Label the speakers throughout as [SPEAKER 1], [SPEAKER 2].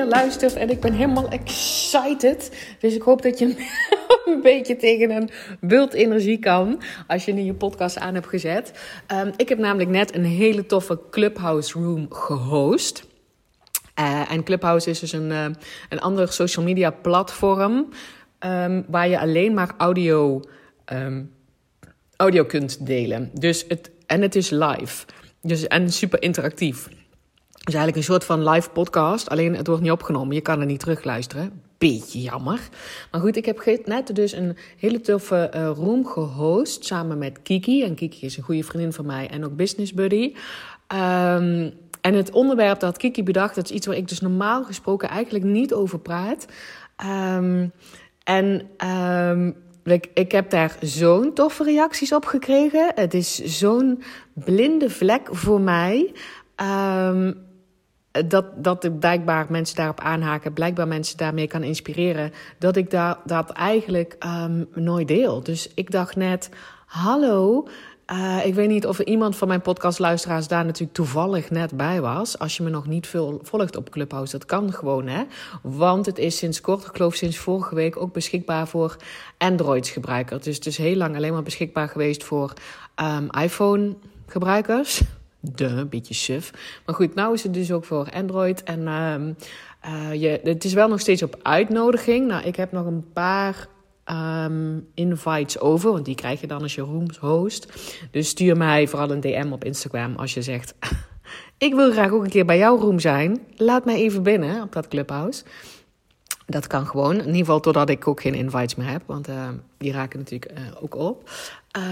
[SPEAKER 1] Luistert en ik ben helemaal excited. Dus ik hoop dat je een beetje tegen een bult energie kan als je nu je podcast aan hebt gezet. Um, ik heb namelijk net een hele toffe Clubhouse Room gehost. Uh, en Clubhouse is dus een, uh, een ander social media platform um, waar je alleen maar audio, um, audio kunt delen. Dus het, en het is live. Dus, en super interactief. Dus eigenlijk een soort van live podcast, alleen het wordt niet opgenomen. Je kan er niet terugluisteren. Beetje jammer. Maar goed, ik heb net dus een hele toffe uh, room gehost samen met Kiki. En Kiki is een goede vriendin van mij en ook business buddy. Um, en het onderwerp dat Kiki bedacht, dat is iets waar ik dus normaal gesproken eigenlijk niet over praat. Um, en um, ik, ik heb daar zo'n toffe reacties op gekregen. Het is zo'n blinde vlek voor mij. Um, dat, dat blijkbaar mensen daarop aanhaken, blijkbaar mensen daarmee kan inspireren, dat ik da dat eigenlijk um, nooit deel. Dus ik dacht net, hallo, uh, ik weet niet of iemand van mijn podcastluisteraars daar natuurlijk toevallig net bij was. Als je me nog niet veel volgt op Clubhouse, dat kan gewoon hè. Want het is sinds kort, ik geloof sinds vorige week, ook beschikbaar voor Android-gebruikers. Dus het is heel lang alleen maar beschikbaar geweest voor um, iPhone-gebruikers. De, een beetje suf. Maar goed, nou is het dus ook voor Android. En um, uh, je, het is wel nog steeds op uitnodiging. Nou, ik heb nog een paar um, invites over, want die krijg je dan als je rooms host. Dus stuur mij vooral een DM op Instagram als je zegt: Ik wil graag ook een keer bij jouw room zijn. Laat mij even binnen op dat clubhouse. Dat kan gewoon. In ieder geval totdat ik ook geen invites meer heb. Want uh, die raken natuurlijk uh, ook op.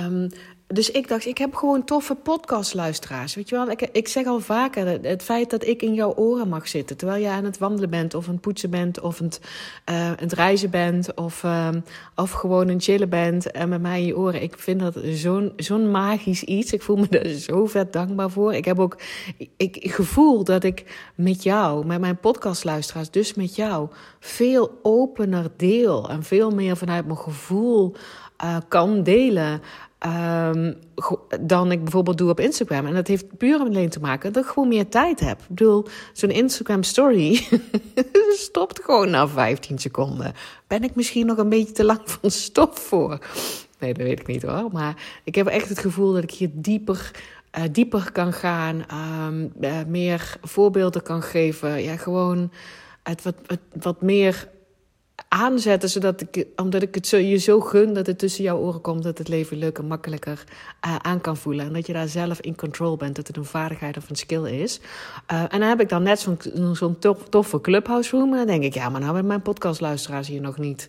[SPEAKER 1] Um, dus ik dacht, ik heb gewoon toffe podcastluisteraars. Weet je wel, ik, ik zeg al vaker, het, feit dat ik in jouw oren mag zitten. Terwijl je aan het wandelen bent, of aan het poetsen bent, of aan het, aan het reizen bent, of, uh, of gewoon een chillen bent en met mij in je oren. Ik vind dat zo'n magisch iets. Ik voel me daar zo vet dankbaar voor. Ik heb ook ik, gevoel dat ik met jou, met mijn podcastluisteraars, dus met jou, veel opener deel. En veel meer vanuit mijn gevoel uh, kan delen. Um, dan ik bijvoorbeeld doe op Instagram. En dat heeft puur alleen te maken dat ik gewoon meer tijd heb. Ik bedoel, zo'n Instagram story stopt gewoon na 15 seconden. Ben ik misschien nog een beetje te lang van stof voor? Nee, dat weet ik niet hoor. Maar ik heb echt het gevoel dat ik hier dieper, uh, dieper kan gaan. Um, uh, meer voorbeelden kan geven. Ja, gewoon het wat, wat meer aanzetten, zodat ik, omdat ik het zo, je zo gun dat het tussen jouw oren komt, dat het leven leuker, makkelijker uh, aan kan voelen. En dat je daar zelf in control bent, dat het een vaardigheid of een skill is. Uh, en dan heb ik dan net zo'n zo'n tof, toffe clubhouse room. En dan denk ik, ja, maar nou hebben mijn podcastluisteraars hier nog niet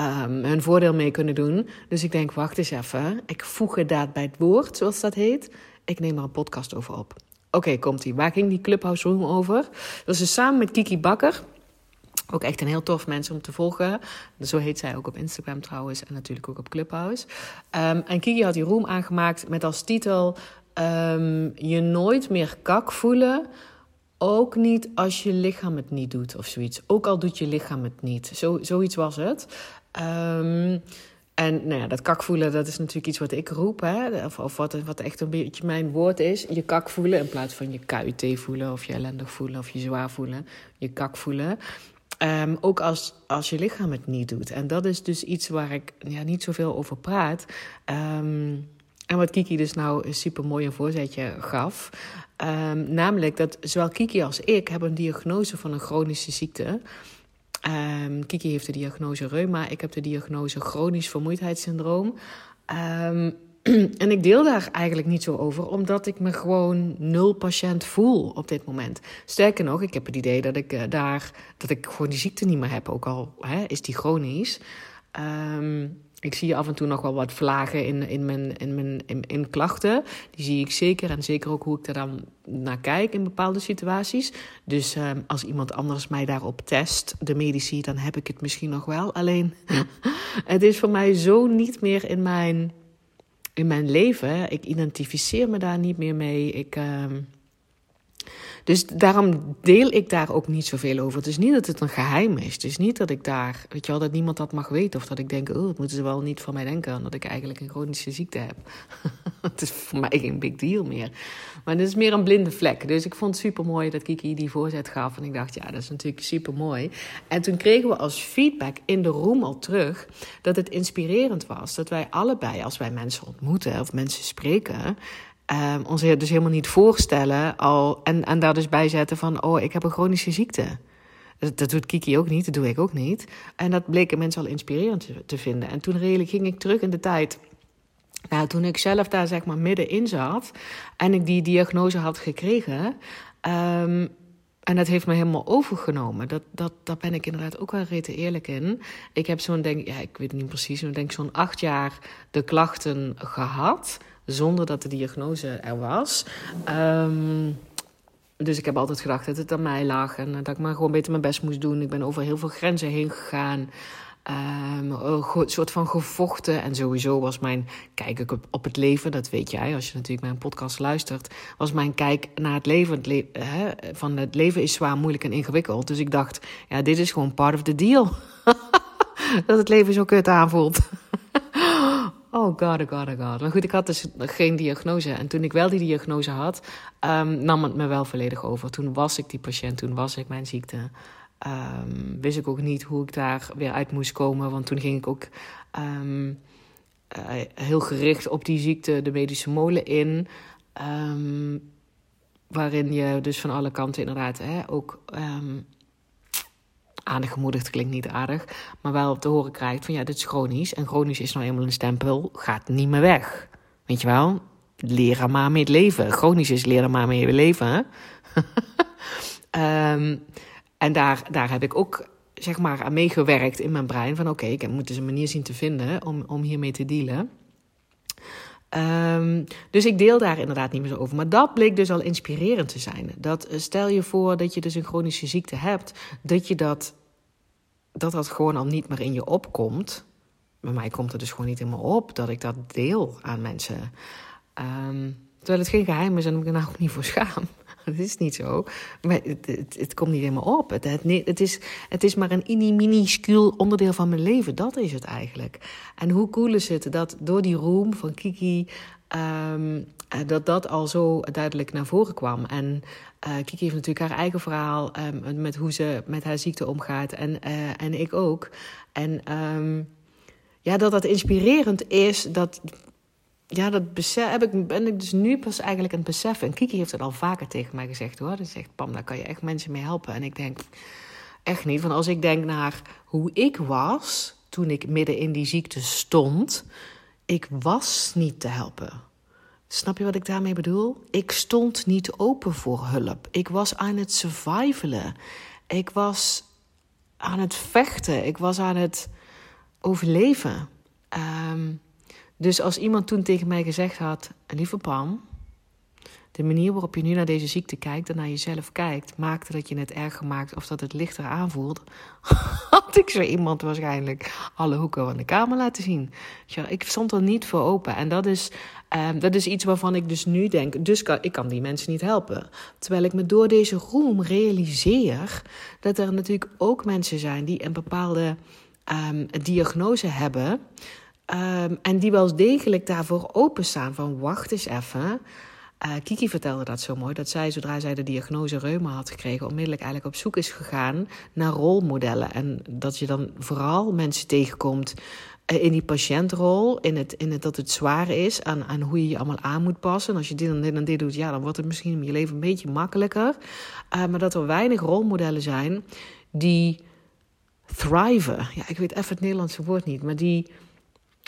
[SPEAKER 1] um, hun voordeel mee kunnen doen. Dus ik denk, wacht eens even. Ik voeg het daad bij het woord, zoals dat heet. Ik neem er een podcast over op. Oké, komt-ie. Waar ging die clubhouse room over? Dat is dus samen met Kiki Bakker. Ook echt een heel tof mens om te volgen. Zo heet zij ook op Instagram trouwens. En natuurlijk ook op Clubhouse. Um, en Kiki had die room aangemaakt met als titel... Um, je nooit meer kak voelen... Ook niet als je lichaam het niet doet of zoiets. Ook al doet je lichaam het niet. Zo, zoiets was het. Um, en nou ja, dat kak voelen, dat is natuurlijk iets wat ik roep. Hè? Of, of wat, wat echt een beetje mijn woord is. Je kak voelen in plaats van je KUT voelen... of je ellendig voelen of je zwaar voelen. Je kak voelen. Um, ook als, als je lichaam het niet doet. En dat is dus iets waar ik ja, niet zoveel over praat. Um, en wat Kiki dus nou een super mooi voorzetje gaf. Um, namelijk dat zowel Kiki als ik hebben een diagnose van een chronische ziekte. Kiki heeft de diagnose reuma. Ik heb de diagnose chronisch vermoeidheidssyndroom. en ik deel daar eigenlijk niet zo over, omdat ik me gewoon nul patiënt voel op dit moment. Sterker nog, ik heb het idee dat ik uh, daar dat ik gewoon die ziekte niet meer heb, ook al hè, is die chronisch. Um, ik zie af en toe nog wel wat vlagen in, in mijn, in mijn in, klachten. Die zie ik zeker. En zeker ook hoe ik er dan naar kijk in bepaalde situaties. Dus um, als iemand anders mij daarop test, de medici, dan heb ik het misschien nog wel. Alleen, het is voor mij zo niet meer in mijn, in mijn leven. Ik identificeer me daar niet meer mee. Ik. Um, dus daarom deel ik daar ook niet zoveel over. Het is niet dat het een geheim is. Het is niet dat ik daar, weet je wel, dat niemand dat mag weten. Of dat ik denk, oh, dat moeten ze wel niet van mij denken. Dat ik eigenlijk een chronische ziekte heb. het is voor mij geen big deal meer. Maar het is meer een blinde vlek. Dus ik vond het super mooi dat Kiki die voorzet gaf. En ik dacht, ja, dat is natuurlijk super mooi. En toen kregen we als feedback in de room al terug dat het inspirerend was. Dat wij allebei, als wij mensen ontmoeten of mensen spreken, um, ons dus helemaal niet voorstellen al, en, en daar dus bij zetten van, oh, ik heb een chronische ziekte. Dat, doet Kiki ook niet, dat doe ik ook niet. En dat bleken mensen al inspirerend te, vinden. En toen redelijk ging ik terug in de tijd. Nou, toen ik zelf daar zeg maar middenin zat en ik die diagnose had gekregen. Um, en dat heeft me helemaal overgenomen. Dat, dat, daar ben ik inderdaad ook wel rete eerlijk in. Ik heb zo'n, denk, ja, ik weet niet precies, maar denk zo'n acht jaar de klachten gehad zonder dat de diagnose er was. Um, dus ik heb altijd gedacht dat het aan mij lag en dat ik maar gewoon beter mijn best moest doen. Ik ben over heel veel grenzen heen gegaan. Um, een soort van gevochten. En sowieso was mijn kijk op, het leven, dat weet jij als je natuurlijk mijn podcast luistert, was mijn kijk naar het leven. Hè, van het leven is zwaar, moeilijk en ingewikkeld. Dus ik dacht, ja, dit is gewoon part of the deal. dat het leven zo kut aanvoelt. Oh god, oh god, oh god. Maar goed, ik had dus geen diagnose. En toen ik wel die diagnose had, um, nam het me wel volledig over. Toen was ik die patiënt, toen was ik mijn ziekte. Um, wist ik ook niet hoe ik daar weer uit moest komen. Want toen ging ik ook um, uh, heel gericht op die ziekte de medische molen in. waarin je dus van alle kanten inderdaad hè, ook aangemoedigd klinkt niet aardig, maar wel te horen krijgt van ja, dit is chronisch. En chronisch is nou eenmaal een stempel, gaat niet meer weg. Weet je wel? Leren maar mee leven. Chronisch is leren maar mee leven. um, en daar, daar heb ik ook zeg maar aan meegewerkt in mijn brein. Van oké, ik moet dus een manier zien te vinden om, om hiermee te dealen. Um, dus ik deel daar inderdaad niet meer zo over. Maar dat bleek dus al inspirerend te zijn. Dat eh, stel je voor dat je dus een chronische ziekte hebt, dat je dat, dat dat gewoon al niet meer in je opkomt. Bij mij komt het dus gewoon niet in me op dat ik dat deel aan mensen. Um, terwijl het geen geheim is en ik me nou ook niet voor schaam. Dat is niet zo. Maar het, het, het komt niet helemaal op. Het, het, is, het is maar een minuscuul onderdeel van mijn leven. Dat is het eigenlijk. En hoe cool is het dat door die room van Kiki... Um, dat dat al zo duidelijk naar voren kwam. En uh, Kiki heeft natuurlijk haar eigen verhaal um, met hoe ze met haar ziekte omgaat. En, uh, en ik ook. En um, ja, dat dat inspirerend is. Dat ja, dat besef, heb ik, ben ik dus nu pas eigenlijk aan het beseffen. En Kiki heeft het al vaker tegen mij gezegd hoor. Ze zegt, Pam, daar kan je echt mensen mee helpen. En ik denk, echt niet. Want als ik denk naar hoe ik was toen ik midden in die ziekte stond. Ik was niet te helpen. Snap je wat ik daarmee bedoel? Ik stond niet open voor hulp. Ik was aan het survivalen. Ik was aan het vechten. Ik was aan het overleven. Um, dus als iemand toen tegen mij gezegd had: Lieve Pam, de manier waarop je nu naar deze ziekte kijkt en naar jezelf kijkt, maakte dat je het erger maakt of dat het lichter aanvoelt, had ik zo iemand waarschijnlijk alle hoeken van de kamer laten zien. Ik stond er niet voor open. En dat is, um, dat is iets waarvan ik dus nu denk, dus ik kan die mensen niet helpen. Terwijl ik me door deze roem realiseer dat er natuurlijk ook mensen zijn die een bepaalde um, diagnose hebben. Um, en die wel degelijk daarvoor openstaan van wacht eens even. Uh, Kiki vertelde dat zo mooi, dat zij zodra zij de diagnose reuma had gekregen, onmiddellijk eigenlijk op zoek is gegaan naar rolmodellen. En dat je dan vooral mensen tegenkomt uh, in die patiëntrol, in het, in het dat het zwaar is, aan, aan hoe je je allemaal aan moet passen. En als je dit en dit en dit doet, ja, dan wordt het misschien in je leven een beetje makkelijker. Uh, maar dat er weinig rolmodellen zijn die thriven. Ja, ik weet even het Nederlandse woord niet, maar die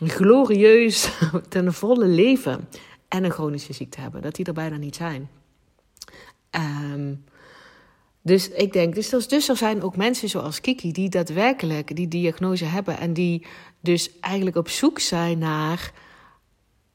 [SPEAKER 1] glorieus ten volle leven en een chronische ziekte hebben. Dat die er bijna niet zijn. Ehm, dus ik denk, dus, dus er zijn ook mensen zoals Kiki die daadwerkelijk die diagnose hebben en die dus eigenlijk op zoek zijn naar,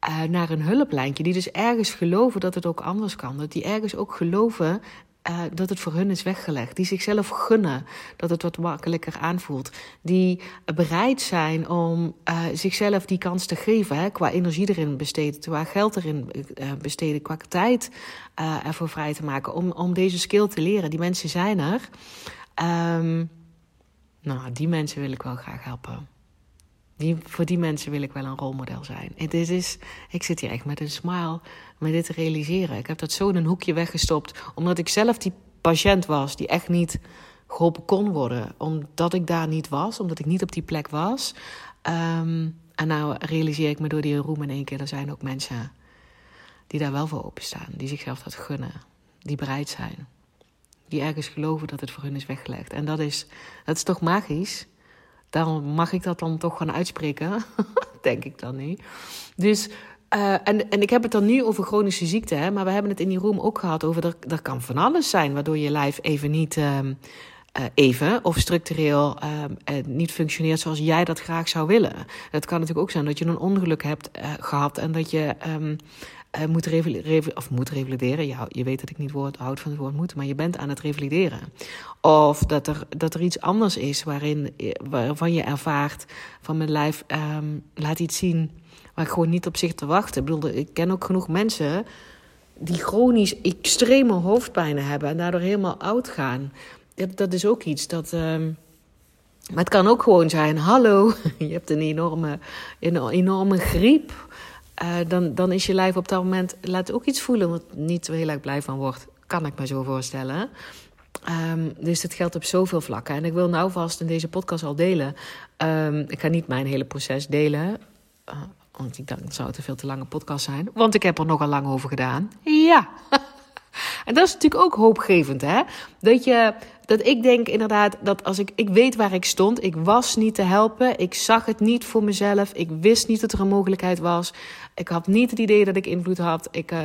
[SPEAKER 1] uh, naar een hulplijntje. Die dus ergens geloven dat het ook anders kan. Dat die ergens ook geloven uh, dat het voor hun is weggelegd. Die zichzelf gunnen dat het wat makkelijker aanvoelt. Die bereid zijn om uh, zichzelf die kans te geven. Hè, qua energie erin besteden, qua geld erin uh, besteden, qua tijd ervoor vrij te maken. Om, om deze skill te leren. Die mensen zijn er. Um, nou, die mensen wil ik wel graag helpen. Die, voor die mensen wil ik wel een rolmodel zijn. En dit is, ik zit hier echt met een smile me dit te realiseren. Ik heb dat zo in een hoekje weggestopt, omdat ik zelf die patiënt was die echt niet geholpen kon worden. Omdat ik daar niet was, omdat ik niet op die plek was. Um, en nou realiseer ik me door die roem in één keer, er zijn ook mensen die daar wel voor openstaan. Die zichzelf dat gunnen. Die bereid zijn. Die ergens geloven dat het voor hun is weggelegd. En dat is, dat is toch magisch? Daarom mag ik dat dan toch gaan uitspreken. Denk ik dan niet. Dus uh, en, en ik heb het dan nu over chronische ziekte, hè, maar we hebben het in die room ook gehad over er, er kan van alles zijn waardoor je lijf even niet uh, uh, even of structureel ehm, niet functioneert zoals jij dat graag zou willen. Het kan natuurlijk ook zijn dat je een ongeluk hebt gehad en dat je um, moet, revalideren, of moet revalideren. Ja, je weet dat ik niet woord, houd van het woord moeten, maar je bent aan het revalideren. Of dat er, dat er iets anders is waarin, waarvan je ervaart van mijn lijf um, laat iets zien waar ik gewoon niet op zich te wachten. Ik bedoel, ik ken ook genoeg mensen die chronisch extreme hoofdpijnen hebben en daardoor helemaal oud gaan. Dat, is ook iets dat. Uh, maar het kan ook gewoon zijn: hallo, je hebt een enorme, een enorme griep. Uh, dan, dan is je lijf op dat moment laat ook iets voelen wat niet heel erg blij van wordt. Kan ik me zo voorstellen. Um, dus het geldt op zoveel vlakken. En ik wil nou vast in deze podcast al delen. Um, ik ga niet mijn hele proces delen. Uh, want ik dacht, dat zou te veel te lange podcast zijn. Want ik heb er nogal lang over gedaan. Ja. en dat is natuurlijk ook hoopgevend, hè? Dat je, dat ik denk inderdaad dat als ik, ik weet waar ik stond, ik was niet te helpen, ik zag het niet voor mezelf, ik wist niet dat er een mogelijkheid was, ik had niet het idee dat ik invloed had, ik, uh,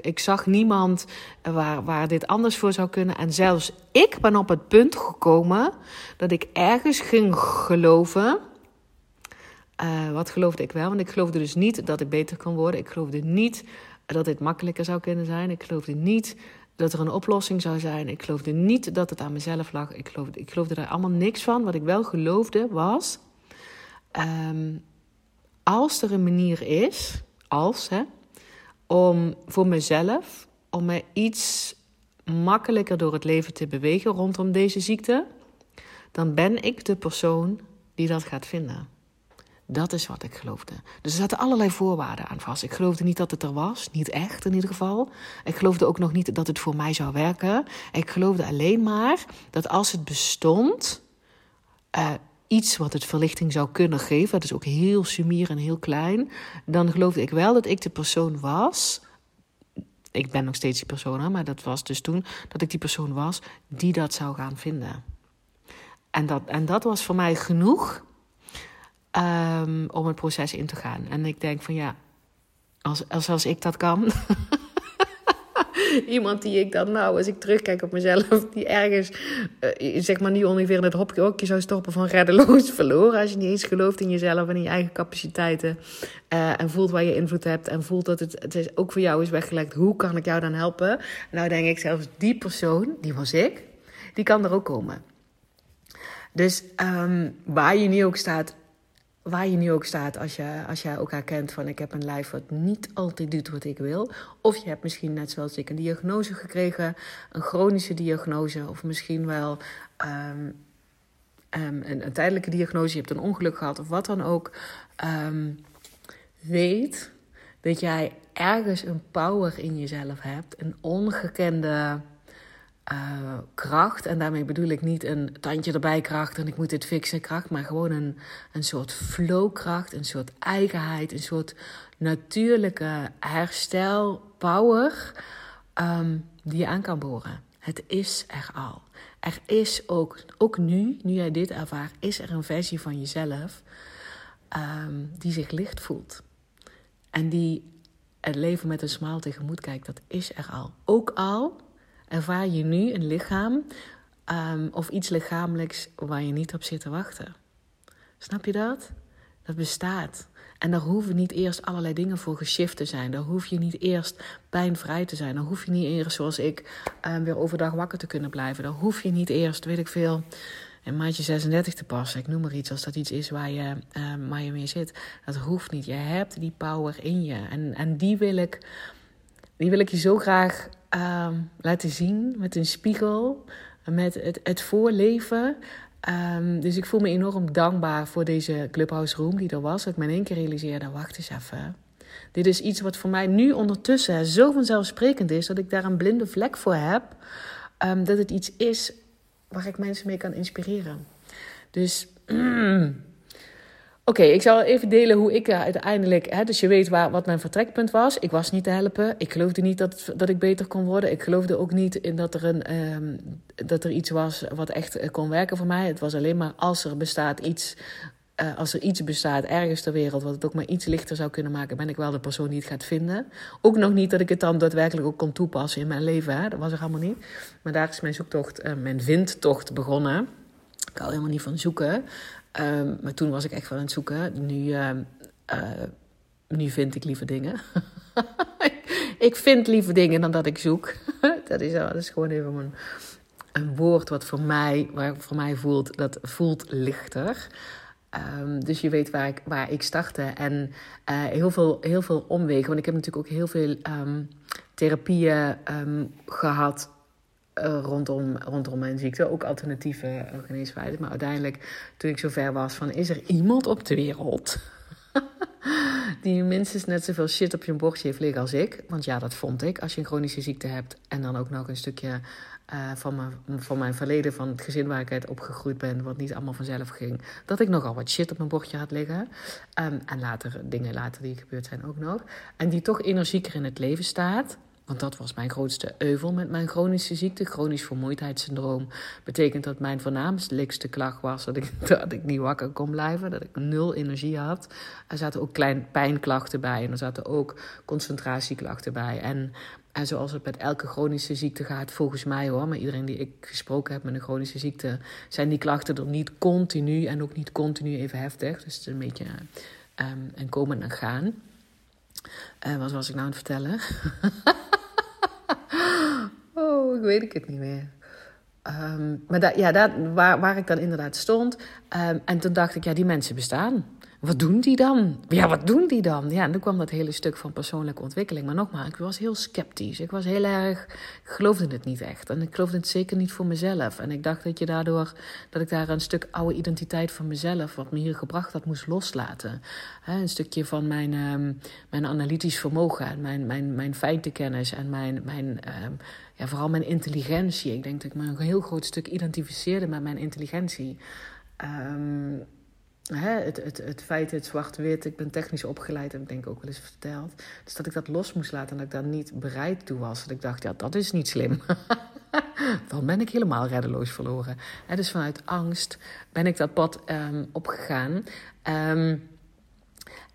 [SPEAKER 1] ik, zag niemand waar, waar dit anders voor zou kunnen. En zelfs ik ben op het punt gekomen dat ik ergens ging geloven uh, wat geloofde ik wel? Want ik geloofde dus niet dat ik beter kon worden. Ik geloofde niet dat dit makkelijker zou kunnen zijn. Ik geloofde niet dat er een oplossing zou zijn. Ik geloofde niet dat het aan mezelf lag. Ik geloofde, ik geloofde daar allemaal niks van. Wat ik wel geloofde was. Um, als er een manier is, als hè, om voor mezelf, om me iets makkelijker door het leven te bewegen rondom deze ziekte, dan ben ik de persoon die dat gaat vinden. Dat is wat ik geloofde. Dus er zaten allerlei voorwaarden aan vast. Ik geloofde niet dat het er was, niet echt in ieder geval. Ik geloofde ook nog niet dat het voor mij zou werken. Ik geloofde alleen maar dat als het bestond, uh, iets wat het verlichting zou kunnen geven, dat is ook heel sumier en heel klein, dan geloofde ik wel dat ik de persoon was. Ik ben nog steeds die persoon, maar dat was dus toen dat ik die persoon was die dat zou gaan vinden. En dat, en dat was voor mij genoeg um, om het proces in te gaan. En ik denk van ja, als, als, als ik dat kan. Iemand die ik dan nou, als ik terugkijk op mezelf, die ergens, uh, zeg maar, niet ongeveer in het hokje zou stoppen van reddeloos verloren. Als je niet eens gelooft in jezelf en in je eigen capaciteiten. Uh, en voelt waar je invloed hebt en voelt dat het, het is ook voor jou is weggelegd. Hoe kan ik jou dan helpen? Nou, denk ik zelfs, die persoon, die was ik, die kan er ook komen. Dus um, waar je nu ook staat, waar je nu ook staat als je, als je ook herkent van ik heb een lijf wat niet altijd doet wat ik wil. Of je hebt misschien net zoals ik een diagnose gekregen, een chronische diagnose of misschien wel um, um, een, tijdelijke diagnose, je hebt een ongeluk gehad of wat dan ook. Um, weet dat jij ergens een power in jezelf hebt, een ongekende uh, kracht. En daarmee bedoel ik niet een tandje erbij kracht en ik moet dit fixen kracht, maar gewoon een, een soort flowkracht, een soort eigenheid, een soort natuurlijke herstelpower um, die je aan kan boren. Het is er al. Er is ook, ook nu, nu jij dit ervaart, is er een versie van jezelf ehm, die zich licht voelt. En die het leven met een smaal tegemoet kijkt, dat is er al. Ook al ervaar je nu een lichaam um, of iets lichamelijks waar je niet op zit te wachten. Snap je dat? Dat bestaat. En daar hoeven niet eerst allerlei dingen voor geshift te zijn. Daar hoef je niet eerst pijnvrij te zijn. Daar hoef je niet eerst, zoals ik, um, weer overdag wakker te kunnen blijven. Daar hoef je niet eerst, weet ik veel, een maatje 36 te passen. Ik noem maar iets, als dat iets is waar je, waar je mee zit. Dat hoeft niet. Je hebt die power in je. En, en die, wil ik, die wil ik je zo graag um, laten zien met een spiegel. Met het, het voorleven. Um, dus ik voel me enorm dankbaar voor deze Clubhouse Room die er was. Dat ik me in één keer realiseerde, wacht eens even. Dit is iets wat voor mij nu ondertussen zo vanzelfsprekend is... dat ik daar een blinde vlek voor heb. Um, dat het iets is waar ik mensen mee kan inspireren. Dus... Oké, ik zal even delen hoe ik uiteindelijk. Hè, dus je weet waar, wat mijn vertrekpunt was. Ik was niet te helpen. Ik geloofde niet dat, dat ik beter kon worden. Ik geloofde ook niet in dat er, een, um, dat er iets was wat echt eh, kon werken voor mij. Het was alleen maar als er bestaat iets. Uh, als er iets bestaat ergens ter wereld wat het ook maar iets lichter zou kunnen maken, ben ik wel de persoon die het gaat vinden. Ook nog niet dat ik het dan daadwerkelijk ook kon toepassen in mijn leven. Hè? Dat was er allemaal niet. Maar daar is mijn zoektocht, uh, mijn vindtocht begonnen. Ik hou helemaal niet van zoeken. Um, maar toen was ik echt wel aan het zoeken. Nu, uh, uh, nu vind ik lieve dingen. ik vind lieve dingen dan dat ik zoek. dat, is, is gewoon even een, een woord wat voor mij, waar voor mij voelt, dat voelt lichter. Um, dus je weet waar ik, waar ik startte. En uh, heel, veel, heel veel omwegen. Want ik heb natuurlijk ook heel veel therapieën gehad uh, rondom, rondom mijn ziekte. Ook alternatieve geneeswijzen. Maar uiteindelijk, toen ik zover was van... is er iemand op de wereld... die minstens net zoveel shit op je bordje heeft liggen als ik. Want ja, dat vond ik. Als je een chronische ziekte hebt... en dan ook nog een stukje uh, van, mijn, van mijn verleden... van het gezin waar ik uit opgegroeid ben... wat niet allemaal vanzelf ging... dat ik nogal wat shit op mijn bordje had liggen. Um, en later, dingen later die gebeurd zijn ook nog. En die toch energieker in het leven staat... Want dat was mijn grootste euvel met mijn chronische ziekte. Chronisch vermoeidheidssyndroom betekent dat mijn voornaamste klacht was dat ik, dat ik niet wakker kon blijven. Dat ik nul energie had. Er zaten ook kleine pijnklachten bij. En er zaten ook concentratieklachten bij. En, en zoals het met elke chronische ziekte gaat, volgens mij hoor. Maar iedereen die ik gesproken heb met een chronische ziekte, zijn die klachten er niet continu en ook niet continu even heftig. Dus het is een beetje um, een komen en gaan. Uh, wat was ik nou aan het vertellen? oh, ik weet het niet meer. Um, maar da, ja, daar, waar, waar ik dan inderdaad stond. Um, en toen dacht ik, ja, die mensen bestaan wat doen die dan? Ja, wat doen die dan? Ja, en toen kwam dat hele stuk van persoonlijke ontwikkeling. Maar nogmaals, ik was heel sceptisch. Ik was heel erg, ik geloofde het niet echt. En ik geloofde het zeker niet voor mezelf. En ik dacht dat je daardoor, dat ik daar een stuk oude identiteit van mezelf, wat me hier gebracht had, moest loslaten. een stukje van mijn, um, mijn analytisch vermogen, mijn, mijn, mijn feitenkennis en mijn, mijn um, ja, vooral mijn intelligentie. Ik denk dat ik me een heel groot stuk identificeerde met mijn intelligentie. Um, Hè, het, het, het feit, het zwart-wit, ik ben technisch opgeleid, heb ik denk ook wel eens verteld. Dus dat ik dat los moest laten en dat ik daar niet bereid toe was. Dat ik dacht, ja, dat is niet slim. Dan ben ik helemaal reddeloos verloren. Hè, dus vanuit angst ben ik dat pad um, opgegaan. Um,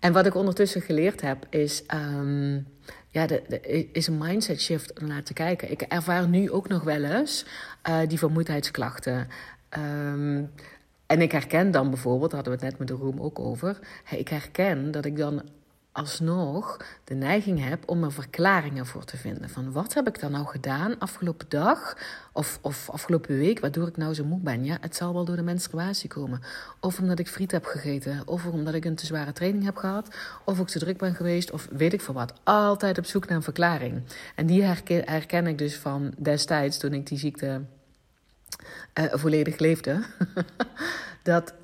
[SPEAKER 1] en wat ik ondertussen geleerd heb, is, um, ja, de, is een mindset shift om naar te kijken. Ik ervaar nu ook nog wel eens uh, die vermoeidheidsklachten. En ik herken dan bijvoorbeeld, hadden we het net met de room ook over. Ik herken dat ik dan alsnog de neiging heb om er verklaringen voor te vinden. Van wat heb ik dan nou gedaan afgelopen dag of, of afgelopen week, waardoor ik nou zo moe ben? Ja, het zal wel door de menstruatie komen. Of omdat ik friet heb gegeten, of omdat ik een te zware training heb gehad, of ik te druk ben geweest, of weet ik veel wat. Altijd op zoek naar een verklaring. En die herken, herken ik dus van destijds toen ik die ziekte uh, volledig leefde, dat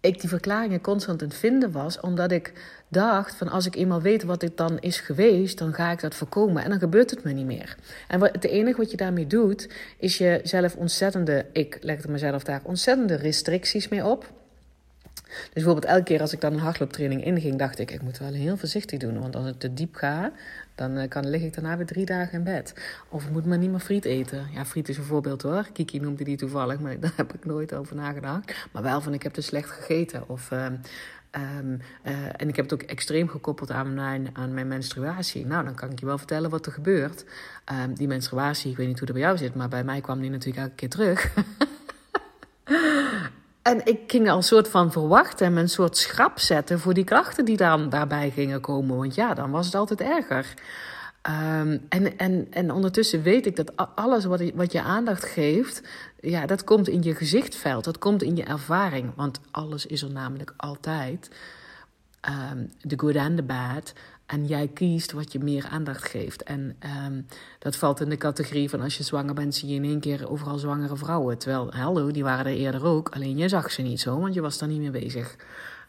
[SPEAKER 1] ik die verklaringen constant aan het vinden was, omdat ik dacht van als ik eenmaal weet wat dit dan is geweest, dan ga ik dat voorkomen en dan gebeurt het me niet meer. En het enige wat je daarmee doet, is jezelf ontzettende, ik legde mezelf daar ontzettende restricties mee op. Dus bijvoorbeeld elke keer als ik dan een hardlooptraining inging, dacht ik, ik moet wel heel voorzichtig doen. Want als ik te diep ga, dan uh, kan, lig ik daarna weer drie dagen in bed. Of ik moet maar niet meer friet eten. Ja, friet is een voorbeeld hoor. Kiki noemde die toevallig, maar daar heb ik nooit over nagedacht. Maar wel van, ik heb te slecht gegeten. Of... Uh, Ehm, eh, en ik heb het ook extreem gekoppeld aan mijn, aan mijn menstruatie. Nou, dan kan ik je wel vertellen wat er gebeurt. Ehm, die menstruatie, ik weet niet hoe het bij jou zit, maar bij mij kwam die natuurlijk elke keer terug. en ik ging al een soort van verwachten en een soort schrap zetten voor die klachten die dan daarbij gingen komen. Want ja, dan was het altijd erger. Um, en, en, en ondertussen weet ik dat alles wat, wat je aandacht geeft, ja, dat komt in je gezichtveld, dat komt in je ervaring. Want alles is er namelijk altijd. Um, the good and the bad. En jij kiest wat je meer aandacht geeft. En um, dat valt in de categorie van als je zwanger bent, zie je in één keer overal zwangere vrouwen. Terwijl, hallo, die waren er eerder ook. Alleen je zag ze niet zo, want je was daar niet mee bezig.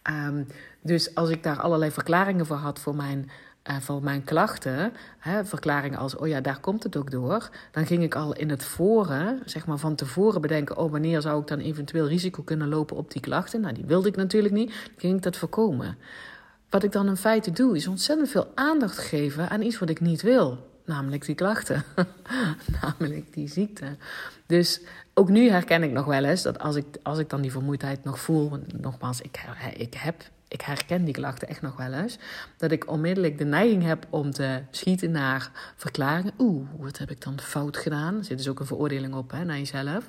[SPEAKER 1] Um, dus als ik daar allerlei verklaringen voor had voor mijn uh, van mijn klachten, hè, verklaringen als, oh ja, daar komt het ook door, dan ging ik al in het voren, zeg maar van tevoren bedenken, oh wanneer zou ik dan eventueel risico kunnen lopen op die klachten? Nou, die wilde ik natuurlijk niet, dan ging ik dat voorkomen. Wat ik dan in feite doe, is ontzettend veel aandacht geven aan iets wat ik niet wil. Namelijk die klachten. namelijk die ziekte. Dus ook nu herken ik nog wel eens dat als ik, als ik dan die vermoeidheid nog voel. Want nogmaals, ik, ik heb ik herken die klachten echt nog wel eens. Dat ik onmiddellijk de neiging heb om te schieten naar verklaringen. Oeh, wat heb ik dan fout gedaan? Er zit dus ook een veroordeling op hè, naar jezelf.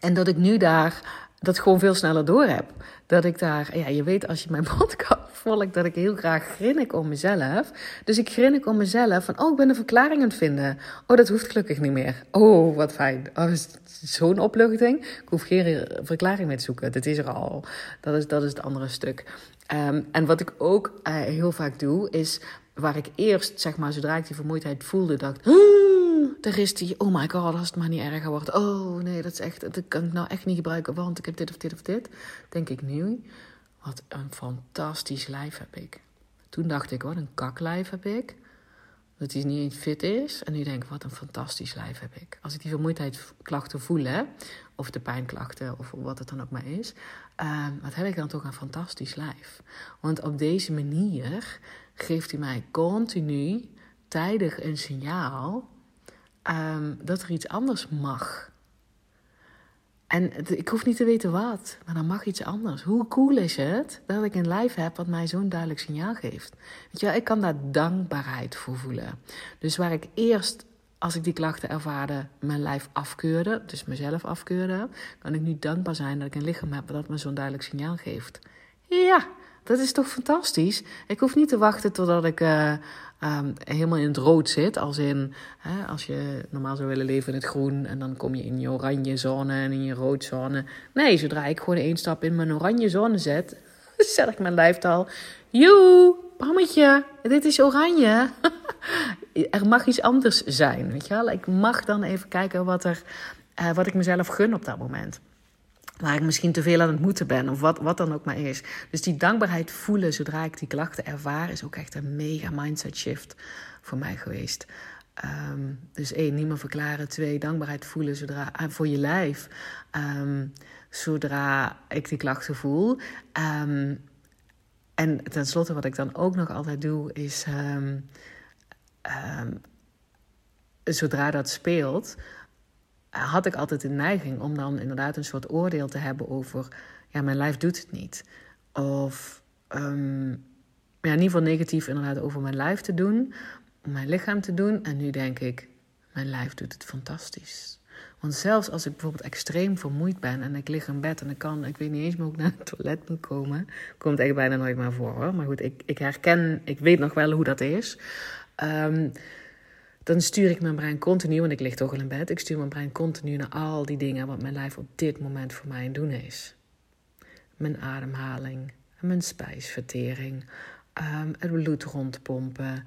[SPEAKER 1] En dat ik nu daar dat gewoon veel sneller door heb. Dat ik daar, ja, je weet als je mijn podcast volgt, dat ik heel graag grinnik om mezelf. Dus ik grinnik om mezelf van, oh, ik ben een verklaring aan het vinden. Oh, dat hoeft gelukkig niet meer. Oh, wat fijn. Oh, zo'n opluchting. Ik hoef geen verklaring meer te zoeken. Dat is er al. Dat is, dat is het andere stuk. Um, en wat ik ook uh, heel vaak doe, is waar ik eerst, zeg maar, zodra ik die vermoeidheid voelde, dacht daar is die, oh my god, als het maar niet erger wordt. Oh nee, dat is echt, dat kan ik nou echt niet gebruiken, want ik heb dit of dit of dit. Denk ik nu, wat een fantastisch lijf heb ik. Toen dacht ik, wat een kaklijf heb ik. Dat hij niet eens fit is. En nu denk ik, wat een fantastisch lijf heb ik. Als ik die vermoeidheidsklachten voel, hè, of de pijnklachten, of wat het dan ook maar is. Uh, wat heb ik dan toch een fantastisch lijf. Want op deze manier geeft hij mij continu tijdig een signaal um, dat er iets anders mag. En ik hoef niet te weten wat, maar dan mag iets anders. Hoe cool is het dat ik een lijf heb wat mij zo'n duidelijk signaal geeft? Weet je wel, ik kan daar dankbaarheid voor voelen. Dus waar ik eerst, als ik die klachten ervaarde, mijn lijf afkeurde, dus mezelf afkeurde, kan ik nu dankbaar zijn dat ik een lichaam heb dat me zo'n duidelijk signaal geeft. Ja, dat is toch fantastisch? Ik hoef niet te wachten totdat ik uh, um, helemaal in het rood zit. Als in, hè, als je normaal zou willen leven in het groen en dan kom je in je oranje zone en in je rood zone. Nee, zodra ik gewoon één stap in mijn oranje zone zet, zet ik mijn lijftal. Joe, pammetje, dit is oranje. er mag iets anders zijn, weet je wel. Ik mag dan even kijken wat, er, uh, wat ik mezelf gun op dat moment waar ik misschien te veel aan het moeten ben of wat, wat dan ook maar is. Dus die dankbaarheid voelen zodra ik die klachten ervaar, is ook echt een mega mindset shift voor mij geweest. Um, dus één, niet meer verklaren. Twee, dankbaarheid voelen zodra, uh, voor je lijf. Um, zodra ik die klachten voel. Um, en tenslotte, wat ik dan ook nog altijd doe, is zodra dat speelt, had ik altijd de neiging om dan inderdaad een soort oordeel te hebben over, ja, mijn lijf doet het niet. Of um, ja, in ieder geval negatief inderdaad over mijn lijf te doen, mijn lichaam te doen. En nu denk ik, mijn lijf doet het fantastisch. Want zelfs als ik bijvoorbeeld extreem vermoeid ben en ik lig in bed en ik kan, ik weet niet eens meer hoe ik naar het toilet moet komen, komt echt bijna nooit meer voor hoor. Maar goed, ik, ik herken, ik weet nog wel hoe dat is. Um, dan stuur ik mijn brein continu, want ik lig toch al in bed, ik stuur mijn brein continu naar al die dingen wat mijn lijf op dit moment voor mij aan het doen is. Mijn ademhaling, mijn spijsvertering, um, het bloed rondpompen,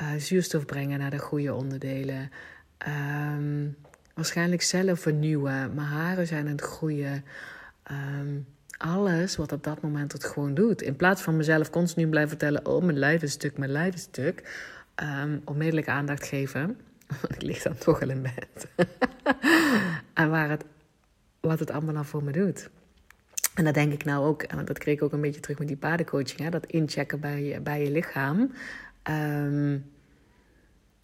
[SPEAKER 1] uh, zuurstof brengen naar de goede onderdelen. Um, waarschijnlijk cellen vernieuwen, mijn haren zijn het groeien. Um, alles wat op dat moment het gewoon doet. In plaats van mezelf continu blijven vertellen: Oh, mijn lijf is stuk, mijn lijf is stuk um, onmiddellijk aandacht geven. Want ik lig dan toch al in bed. en waar het, wat het allemaal voor me doet. En dat denk ik nou ook, en dat kreeg ik ook een beetje terug met die paardencoaching, hè, dat inchecken bij je, bij je lichaam. Um,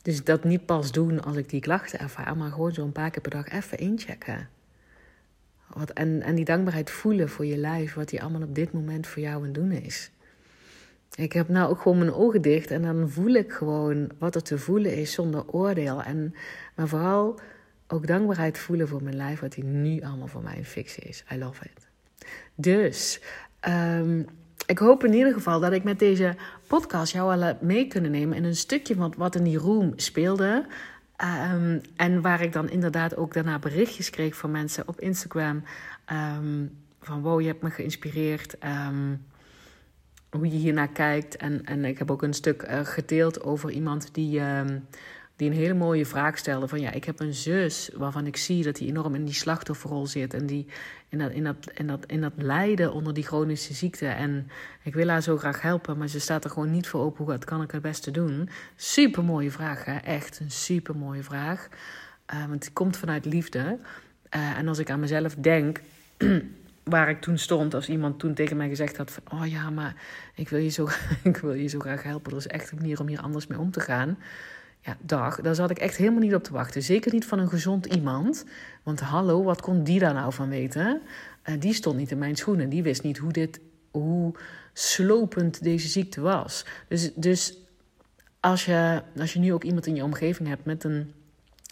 [SPEAKER 1] dus dat niet pas doen als ik die klachten ervaar, maar gewoon zo'n paar keer per dag even inchecken. wat, en, en die dankbaarheid voelen voor je lijf, wat die allemaal op dit moment voor jou aan doen is. Ik heb nou ook gewoon mijn ogen dicht en dan voel ik gewoon wat er te voelen is zonder oordeel. En, maar vooral ook dankbaarheid voelen voor mijn lijf, wat die nu allemaal voor mij een fix is. I love it. Dus um, ik hoop in ieder geval dat ik met deze podcast jou al mee kunnen nemen in een stukje van wat in die room speelde. Um, en waar ik dan inderdaad ook daarna berichtjes kreeg van mensen op Instagram. Um, van wow, je hebt me geïnspireerd. Hoe je hiernaar kijkt. En, en ik heb ook een stuk uh, gedeeld over iemand die die een hele mooie vraag stelde: van ja, ik heb een zus waarvan ik zie dat die enorm in die slachtofferrol zit en die in dat, in dat, in dat, in dat lijden onder die chronische ziekte. En ik wil haar zo graag helpen, maar ze staat er gewoon niet voor open. Hoe kan ik het beste doen? Super mooie vraag, hè? echt een super mooie vraag. Uh, want die komt vanuit liefde. Uh, en als ik aan mezelf denk. waar ik toen stond, als iemand toen tegen mij gezegd had: van, Oh ja, maar ik wil, je zo, ik wil je zo graag helpen. Dat is echt een manier om hier anders mee om te gaan ja, dag, daar zat ik echt helemaal niet op te wachten. Zeker niet van een gezond iemand. Want hallo, wat kon die daar nou van weten? Uh, die stond niet in mijn schoenen. Die wist niet hoe, dit, hoe slopend deze ziekte was. Dus, dus als, je, als je nu ook iemand in je omgeving hebt met een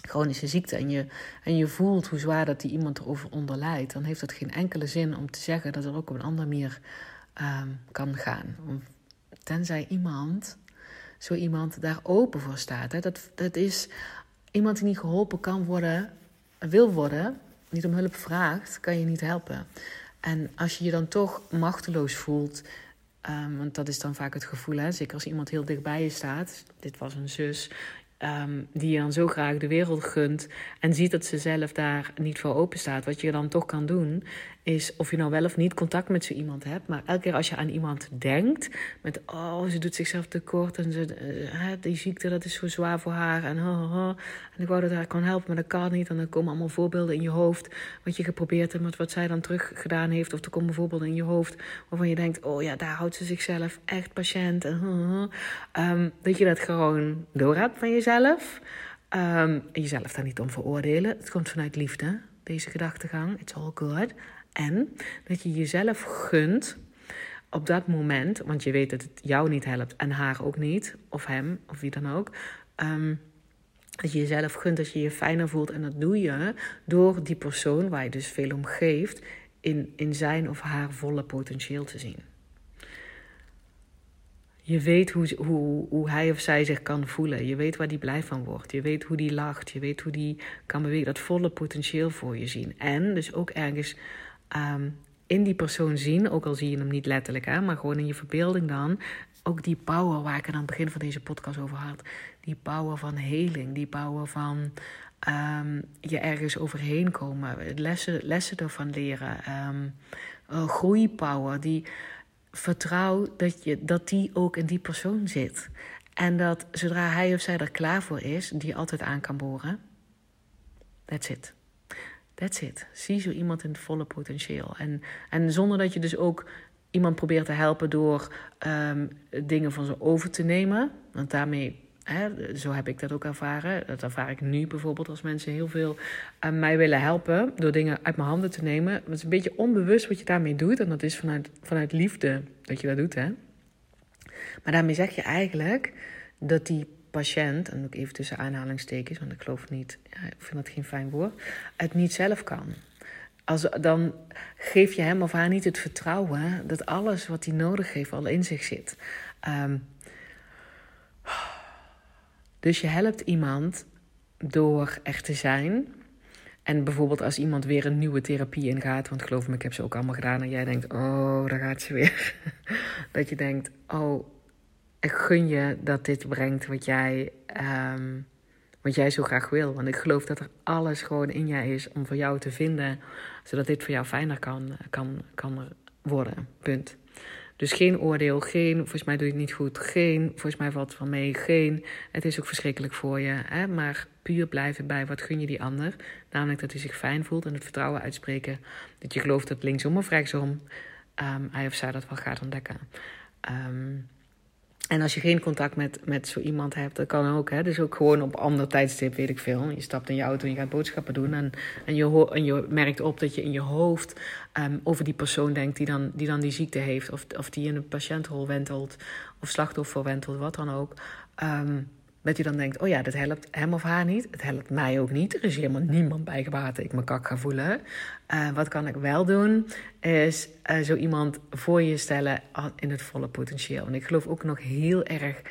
[SPEAKER 1] chronische ziekte en je, en je voelt hoe zwaar dat die iemand erover onderlijdt, dan heeft het geen enkele zin om te zeggen dat er ook op een andere manier um, kan gaan. Tenzij iemand zo iemand daar open voor staat. Hè. Dat, dat is iemand die niet geholpen kan worden, wil worden, niet om hulp vraagt, kan je niet helpen. En als je je dan toch machteloos voelt, um, want dat is dan vaak het gevoel, hè, zeker als iemand heel dichtbij je staat. Dit was een zus, Um, die je dan zo graag de wereld gunt en ziet dat ze zelf daar niet voor open staat. Wat je dan toch kan doen, is of je nou wel of niet contact met zo iemand hebt. Maar elke keer als je aan iemand denkt, met oh, ze doet zichzelf tekort en ze, uh, die ziekte dat is zo zwaar voor haar. En, oh, oh, en ik wou dat haar kan helpen, maar dat kan niet. En dan komen allemaal voorbeelden in je hoofd wat je geprobeerd hebt, met wat zij dan terug gedaan heeft. Of er komen voorbeelden in je hoofd waarvan je denkt, oh ja, daar houdt ze zichzelf echt patiënt. En, um, dat je dat gewoon door hebt van jezelf. Um, jezelf daar niet om veroordelen. Het komt vanuit liefde, deze gedachtegang. It's all good. En dat je jezelf gunt op dat moment, want je weet dat het jou niet helpt en haar ook niet, of hem, of wie dan ook. Um, dat je jezelf gunt, dat je je fijner voelt. En dat doe je door die persoon waar je dus veel om geeft, in, in zijn of haar volle potentieel te zien. Je weet hoe, hoe, hoe hij of zij zich kan voelen. Je weet waar die blij van wordt. Je weet hoe die lacht. Je weet hoe die kan bewegen. Dat volle potentieel voor je zien. En dus ook ergens um, in die persoon zien, ook al zie je hem niet letterlijk, hè, maar gewoon in je verbeelding dan, ook die power waar ik aan het begin van deze podcast over had. Die power van heling, die power van um, je ergens overheen komen, lessen, lessen ervan leren, um, uh, groeipower, die vertrouw dat, je, dat die ook in die persoon zit. En dat zodra hij of zij er klaar voor is, die altijd aan kan boren. That's it. That's it. Zie zo iemand in het volle potentieel. En, en zonder dat je dus ook iemand probeert te helpen door um, dingen van ze over te nemen. Want daarmee, hè, zo heb ik dat ook ervaren. Dat ervaar ik nu bijvoorbeeld als mensen heel veel mij willen helpen. Door dingen uit mijn handen te nemen. Het is een beetje onbewust wat je daarmee doet. En dat is vanuit, vanuit liefde dat je dat doet. Hè? Maar daarmee zeg je eigenlijk dat die patiënt, en ook even tussen aanhalingstekens, want ik geloof niet, ik vind dat geen fijn woord, het niet zelf kan. Als, dan geef je hem of haar niet het vertrouwen dat alles wat hij nodig heeft al in zich zit. Um, dus je helpt iemand door er te zijn. En bijvoorbeeld als iemand weer een nieuwe therapie ingaat, want geloof me, ik heb ze ook allemaal gedaan. En jij denkt, oh, daar gaat ze weer. dat je denkt, oh, ik gun je dat dit brengt wat jij, um, wat jij zo graag wil. Want ik geloof dat er alles gewoon in jij is om voor jou te vinden, zodat dit voor jou fijner kan, kan, kan worden. Punt. Dus geen oordeel, geen, volgens mij doe je het niet goed, geen, volgens mij valt het van mee, geen, het is ook verschrikkelijk voor je. Hè? Maar puur blijven bij wat gun je die ander. Namelijk dat hij zich fijn voelt en het vertrouwen uitspreken. Dat je gelooft dat linksom of rechtsom um, hij of zij dat wel gaat ontdekken. Um, En als je geen contact met, met zo iemand hebt, dat kan ook. Hè? Dus ook gewoon op ander tijdstip, weet ik veel. Je stapt in je auto en je gaat boodschappen doen. En, en, je, en je merkt op dat je in je hoofd um, over die persoon denkt die dan die, dan die ziekte heeft. Of, of die in een patiëntrol wentelt. Of slachtoffer wentelt, wat dan ook. Um, dat je dan denkt, oh ja, dat helpt hem of haar niet. Het helpt mij ook niet. Er is helemaal niemand bij ik me kak ga voelen. Uh, wat kan ik wel doen, is uh, zo iemand voor je stellen in het volle potentieel. En ik geloof ook nog heel erg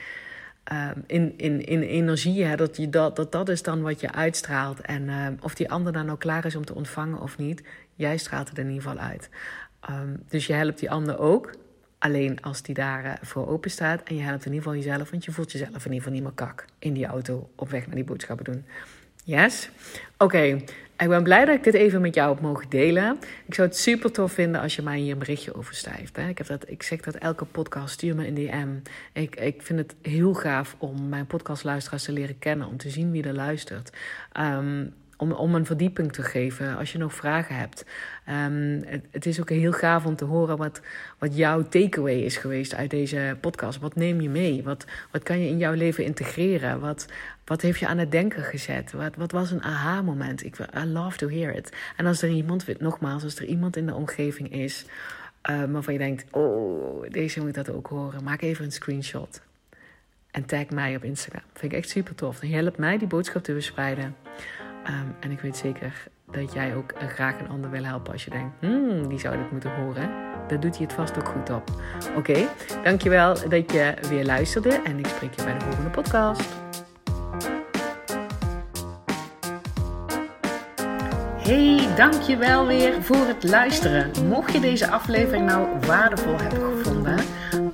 [SPEAKER 1] uh, in, in, in energie. Hè, dat, je dat, dat dat is dan wat je uitstraalt. En uh, of die ander dan nou klaar is om te ontvangen of niet, jij straalt het in ieder geval uit. Um, dus je helpt die ander ook. Alleen als die daar uh, voor open staat en je helpt in ieder geval jezelf, want je voelt jezelf in ieder geval niet meer kak in die auto op weg naar die boodschappen doen. Yes? Oké, ik ben blij dat ik dit even met jou heb mogen delen. Ik zou het super tof vinden als je mij hier een berichtje over schrijft. Hè? Ik, heb dat, ik zeg dat elke podcast, stuur me een DM. Ik, ik vind het heel gaaf om mijn podcastluisteraars te leren kennen, om te zien wie er luistert. Um, om, om een verdieping te geven als je nog vragen hebt. Het, het, is ook heel gaaf om te horen wat, wat jouw takeaway is geweest uit deze podcast. Wat neem je mee? Wat, wat kan je in jouw leven integreren? Wat, wat heeft je aan het denken gezet? Wat, wat was een aha-moment? Ik, I love to hear it. En als er iemand, nogmaals, als er iemand in de omgeving is uh, waarvan je denkt: oh, deze moet dat ook horen, maak even een screenshot. En tag mij op Instagram. Vind ik echt super tof. Dan helpt mij die boodschap te verspreiden. Um, en ik weet zeker dat jij ook graag een ander wil helpen als je denkt, hmm, die zou dit moeten horen. Dan doet hij het vast ook goed op. Oké, dankjewel dat je weer luisterde en ik spreek je bij de volgende podcast. Hey, dankjewel weer voor het luisteren. Mocht je deze aflevering nou waardevol hebben gevonden,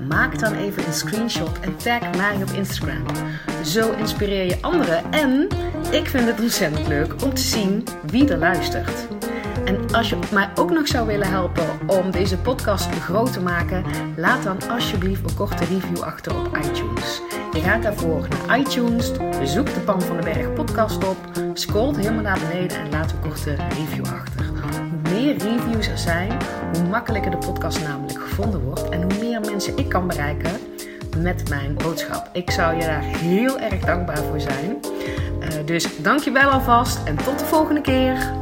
[SPEAKER 1] maak dan even een screenshot en tag mij op Instagram. Zo inspireer je anderen en ik vind het ontzettend leuk om te zien wie er luistert. En als je mij ook nog zou willen helpen om deze podcast groot te maken, laat dan alsjeblieft een korte review achter op iTunes. Je gaat daarvoor naar iTunes, zoek de Pan van de Berg podcast op, scrolt helemaal naar beneden en laat een korte review achter. Hoe meer reviews er zijn, hoe makkelijker de podcast namelijk gevonden wordt en hoe meer mensen ik kan bereiken met mijn boodschap. Ik zou je daar heel erg dankbaar voor zijn. Uh, dus dankjewel alvast en tot de volgende keer.